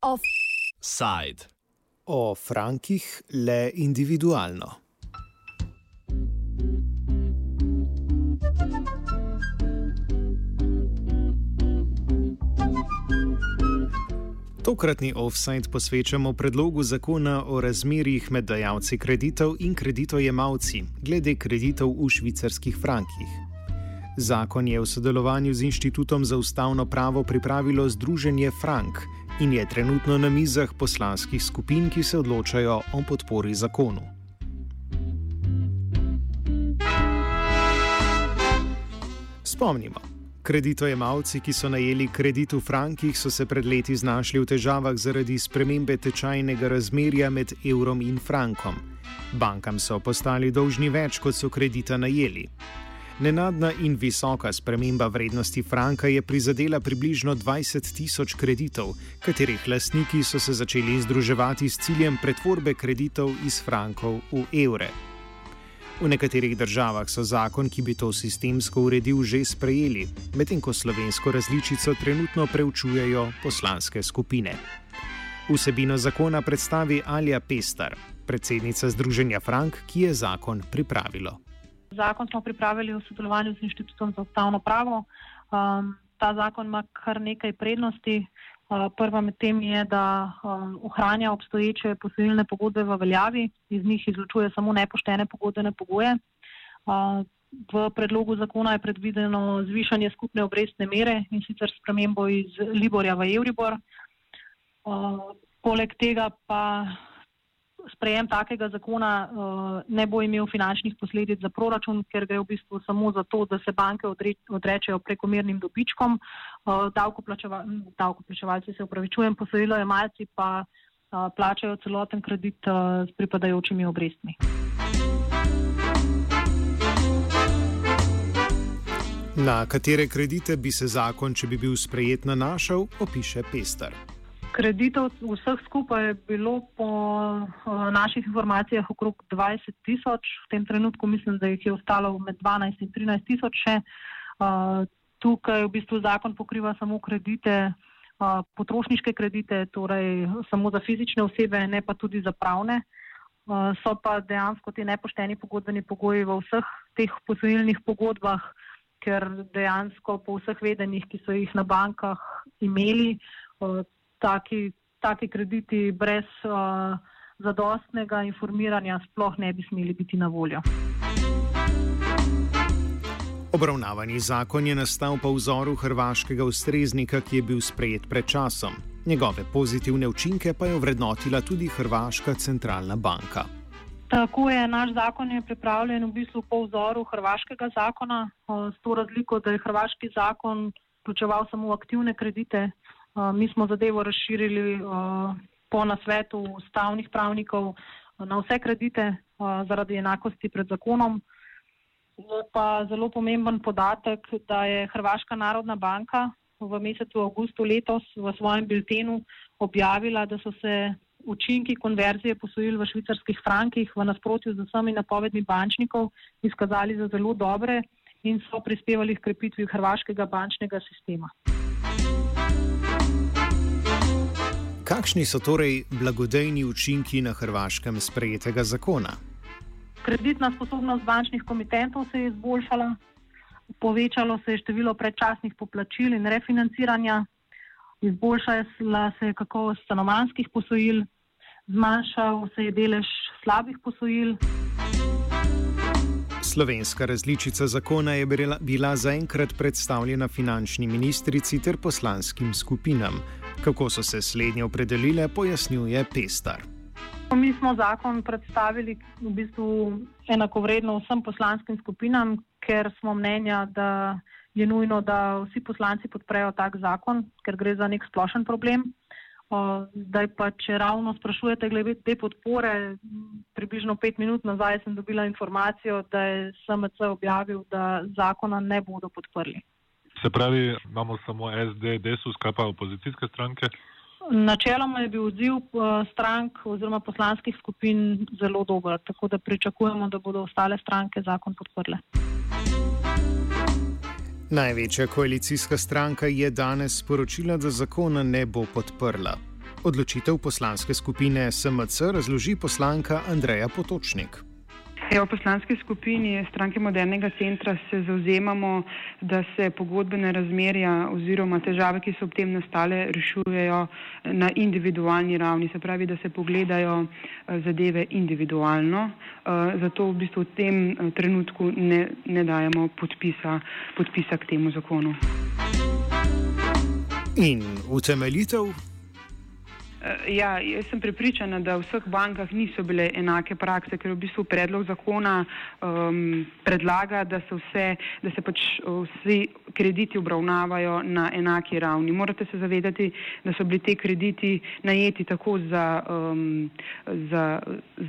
Offside. O frankih le individualno. Tokratni offside posvečamo predlogu zakona o razmerjih med dajalci kreditov in kreditojemalci glede kreditov v švicarskih frankih. Zakon je v sodelovanju z Inštitutom za ustavno pravo pripravilo Združenje Frank in je trenutno na mizah poslanskih skupin, ki se odločajo o podpori zakonu. Spomnimo. Kreditojemalci, ki so najeli kredit v frankih, so se pred leti znašli v težavah zaradi spremembe tečajnega razmerja med evrom in frankom. Bankam so postali dolžni več, kot so kredita najeli. Nenadna in visoka sprememba vrednosti franka je prizadela približno 20 tisoč kreditov, katerih lastniki so se začeli združevati s ciljem pretvorbe kreditov iz frankov v evre. V nekaterih državah so zakon, ki bi to sistemsko uredil, že sprejeli, medtem ko slovensko različico trenutno preučujejo poslanske skupine. Vsebino zakona predstavi Alja Pestar, predsednica Združenja Frank, ki je zakon pripravilo. Zakon smo pripravili v sodelovanju z Inštitutom za ustavno pravo. Um, ta zakon ima kar nekaj prednosti. Eh, prva med tem je, da um, ohranja obstoječe posojilne pogodbe v veljavi, iz njih izločuje samo nepoštene pogodbene pogoje. Uh, v predlogu zakona je predvideno zvišanje skupne obrestne mere in sicer spremembo iz Liborja v Euribor. Poleg tega pa sprejem takega zakona uh, ne bo imel finančnih posledic za proračun, ker gre v bistvu samo za to, da se banke odrečejo prekomernim dobičkom, uh, davkoplačeval, davkoplačevalci se upravičujem, posojilo jemalci pa uh, plačajo celoten kredit uh, s pripadajočimi obrestmi. Na katere kredite bi se zakon, če bi bil sprejet, nanašal, opiše Pester. Kreditov vseh skupaj je bilo po uh, naših informacijah okrog 20 tisoč, v tem trenutku mislim, da jih je ostalo med 12 in 13 tisoč še. Uh, tukaj v bistvu zakon pokriva samo kredite, uh, potrošniške kredite, torej samo za fizične osebe, ne pa tudi za pravne. So pa dejansko ti nepošteni pogodbeni pogoji v vseh teh posojilnih pogodbah, ker dejansko po vseh vedenjih, ki so jih na bankah imeli, taki, taki krediti brez uh, zadostnega informiranja sploh ne bi smeli biti na voljo. Obravnavani zakon je nastal po vzoru hrvaškega ustreznika, ki je bil sprejet pred časom. Njegove pozitivne učinke pa je vrednotila tudi Hrvaška centralna banka. Tako je, naš zakon je pripravljen v bistvu po vzoru hrvaškega zakona, s to razliko, da je hrvaški zakon vključeval samo aktivne kredite, Mi smo zadevo razširili po nasvetu ustavnih pravnikov na vse kredite zaradi enakosti pred zakonom. Je pa zelo pomemben podatek, da je Hrvaška narodna banka v mesecu avgustu letos v svojem biltenu objavila, da so se učinki konverzije posojil v švicarskih frankih v nasprotju z vsemi napovedmi bančnikov izkazali za zelo dobre in so prispevali k krepitvi hrvaškega bančnega sistema. Kakšni so torej blagodejni učinki na Hrvaškem sprejetega zakona? Kreditna sposobnost bančnih komitentov se je izboljšala, povečalo se je število predčasnih poplačil in refinanciranja, izboljšala se je kakovost stanovanskih posojil, zmanjšal se je delež slabih posojil. Slovenska različica zakona je bila zaenkrat predstavljena finančni ministrici ter poslanskim skupinam. Kako so se slednje opredelile, pojasnjuje Pestar. Mi smo zakon predstavili v bistvu enakovredno vsem poslanskim skupinam, ker smo mnenja, da je nujno, da vsi poslanci podprejo tak zakon, ker gre za nek splošen problem. Zdaj pa, če ravno sprašujete glede te podpore, približno pet minut nazaj sem dobila informacijo, da je SMC objavil, da zakona ne bodo podprli. Se pravi, imamo samo SD, DESUS, kaj pa opozicijske stranke? Načeloma je bil odziv eh, strank oziroma poslanskih skupin zelo dober, tako da pričakujemo, da bodo ostale stranke zakon podprle. Največja koalicijska stranka je danes sporočila, da zakona ne bo podprla. Odločitev poslanske skupine SMC razloži poslanka Andreja Potočnik. Ja, v poslanski skupini stranke modernega centra se zauzemamo, da se pogodbene razmerja oziroma težave, ki so ob tem nastale, rešujejo na individualni ravni, se pravi, da se pogledajo eh, zadeve individualno. Eh, zato v bistvu v tem eh, trenutku ne, ne dajemo podpisa, podpisa k temu zakonu. In utemeljitev ja, jaz sem prepričana, da v vseh bankah niso bile enake prakse, ker v bistvu predlog zakona um, predlaga, da se, vse, da se pač vsi krediti obravnavajo na enaki ravni. Morate se zavedati, da so bili te krediti najeti tako za, um, za,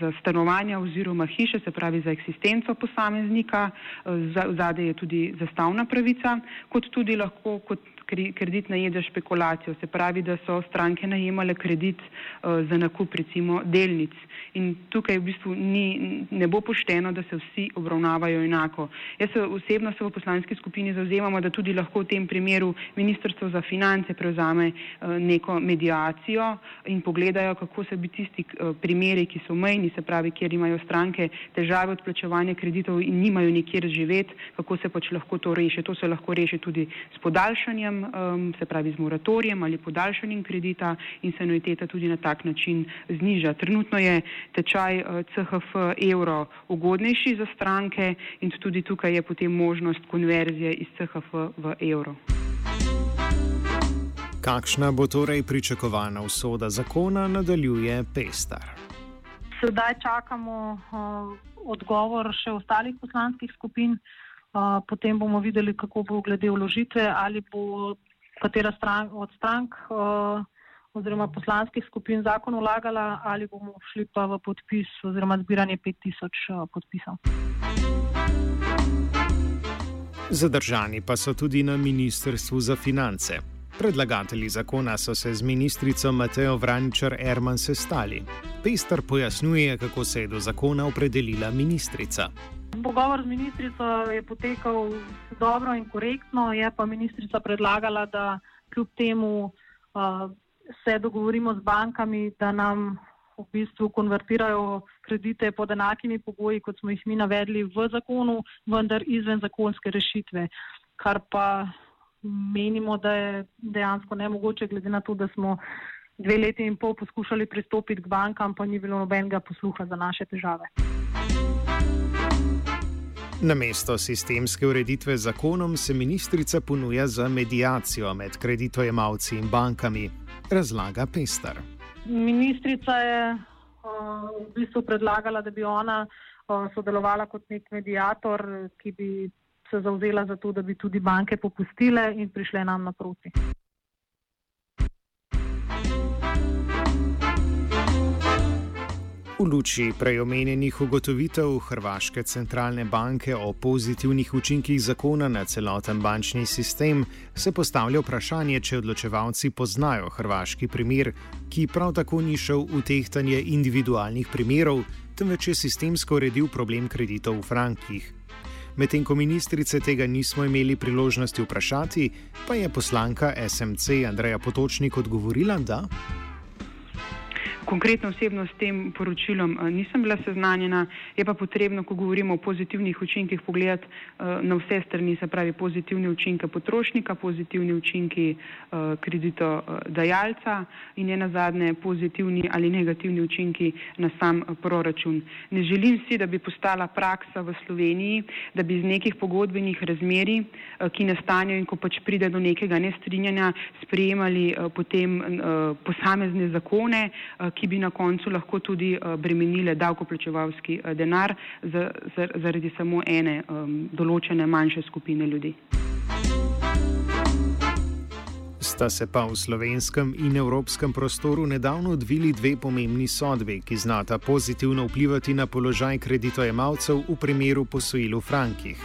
za stanovanja oziroma hiše, se pravi za eksistenco posameznika, eh, zadej je tudi zastavna pravica, kot tudi lahko kot kredit najede špekulacijo, se pravi, da so stranke najemale kredit uh, za nakup recimo delnic. In tukaj v bistvu ni, ne bo pošteno, da se vsi obravnavajo enako. Jaz se osebno se v poslanski skupini zauzemamo, da tudi lahko v tem primeru Ministrstvo za finance prevzame uh, neko medijacijo in pogledajo, kako se bi tisti uh, primeri, ki so mejni, se pravi, kjer imajo stranke težave odplačevanja kreditov in nimajo nikjer živeti, kako se pač lahko to reši. To se lahko reši tudi s podaljšanjem um, se pravi z moratorijem ali podaljšanjem kredita in se anuiteta tudi na tak način zniža. Trenutno je tečaj uh, CHF evro ugodnejši za stranke in tudi tukaj je potem možnost konverzije iz CHF v evro. Kakšna bo torej pričakovana usoda zakona, nadaljuje Pestar. Sedaj čakamo uh, odgovor še ostalih poslanskih skupin. Uh, potem bomo videli, kako bo glede vložitve, ali bo katera stran, od strank uh, oziroma poslanskih skupin zakon vlagala, ali bomo šli pa v podpis oziroma zbiranje 5000 uh, podpisov. Zadržani pa so tudi na Ministrstvu za finance. Predlagatelji zakona so se z ministrico Mateo Vrančar Erman sestali. Pester pojasnjuje, kako se je do zakona opredelila ministrica. Pogovor z ministrico je potekal dobro in korektno, je pa ministrica predlagala, da kljub temu uh, se dogovorimo z bankami, da nam v bistvu konvertirajo kredite pod enakimi pogoji, kot smo jih mi navedli v zakonu, vendar izven zakonske rešitve, kar pa menimo, da je dejansko nemogoče, glede na to, da smo dve leti in pol poskušali pristopiti k bankam, pa ni bilo nobenega posluha za naše težave. Na mesto sistemske ureditve zakonom se ministrica ponuja za medijacijo med kreditojemalci in bankami, razlaga Pestar. Ministrica je uh, v bistvu predlagala, da bi ona uh, sodelovala kot nek medijator, ki bi se zauzela za to, da bi tudi banke popustile in prišle nam naproti. V luči prejomenjenih ugotovitev Hrvaške centralne banke o pozitivnih učinkih zakona na celoten bančni sistem se postavlja vprašanje, če odločevalci poznajo hrvaški primer, ki prav tako ni šel v tehtanje individualnih primerov, temveč je sistemsko uredil problem kreditov v frankih. Medtem ko ministrice tega nismo imeli priložnosti vprašati, pa je poslanka SMC Andreja Potočnik odgovorila, da. Konkretno osebno s tem poročilom eh, nisem bila seznanjena, je pa potrebno, ko govorimo o pozitivnih učinkih, pogledati eh, na vse strani, se pravi pozitivne učinke potrošnika, pozitivni učinki eh, kreditodajalca in je na zadnje pozitivni ali negativni učinki na sam proračun. Ne želim si, da bi postala praksa v Sloveniji, da bi iz nekih pogodbenih razmeri, ki nastanejo in ko pač pride do nekega nestrinjanja, sprejemali potem posamezne zakone, ki bi na koncu lahko tudi uh, bremenile davkoplačevalski uh, denar za, za, zaradi samo ene določene manjše skupine ljudi. Sta se pa v slovenskem in evropskem prostoru nedavno odvili dve pomembni sodbi, ki znata pozitivno vplivati na položaj kreditojemalcev v primeru posojil v frankih.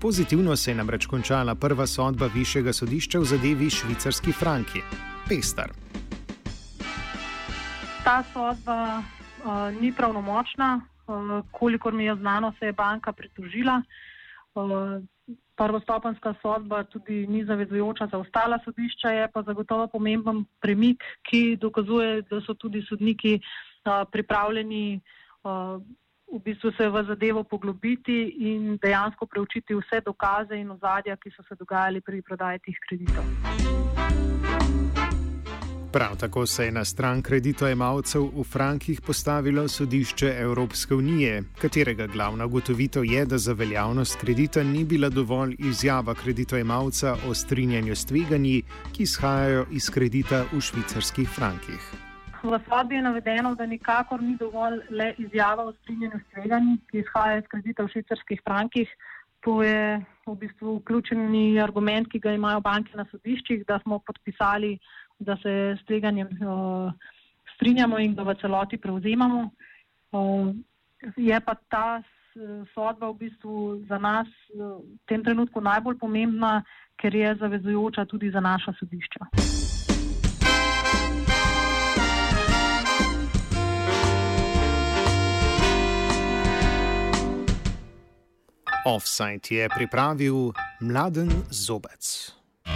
Pozitivno se je namreč končala prva sodba višjega sodišča v zadevi švicarski franki. Pestar. Ta sodba uh, ni pravnomočna, uh, kolikor mi je znano, se je banka pritožila. Uh, prvostopenska sodba tudi ni zavezujoča za ostala sodišča, je pa zagotovo pomemben premik, ki dokazuje, da so tudi sodniki uh, pripravljeni uh, v bistvu se v zadevo poglobiti in dejansko preučiti vse dokaze in ozadja, ki so se dogajali pri prodaji teh kreditov. Prav tako se je na stran kreditojemalcev v frankih postavilo sodišče Evropske unije, katerega glavna ugotovitev je, da za veljavnost kredita ni bila dovolj izjava kreditojemalca o strinjanju s tveganji, ki izhajajo iz kredita v švicarskih frankih. V sodbi je navedeno, da nikakor ni dovolj le izjava o strinjanju s tveganji, ki izhajajo iz kredita v švicarskih frankih. To je v bistvu vključeni argument, ki ga imajo banke na sodiščih, da smo podpisali da se s tveganjem uh, strinjamo in ga v celoti prevzemamo. Uh, je pa ta sodba v bistvu za nas v tem trenutku najbolj pomembna, ker je zavezujoča tudi za naša sodišča. Offside je pripravil Mladen Zobec.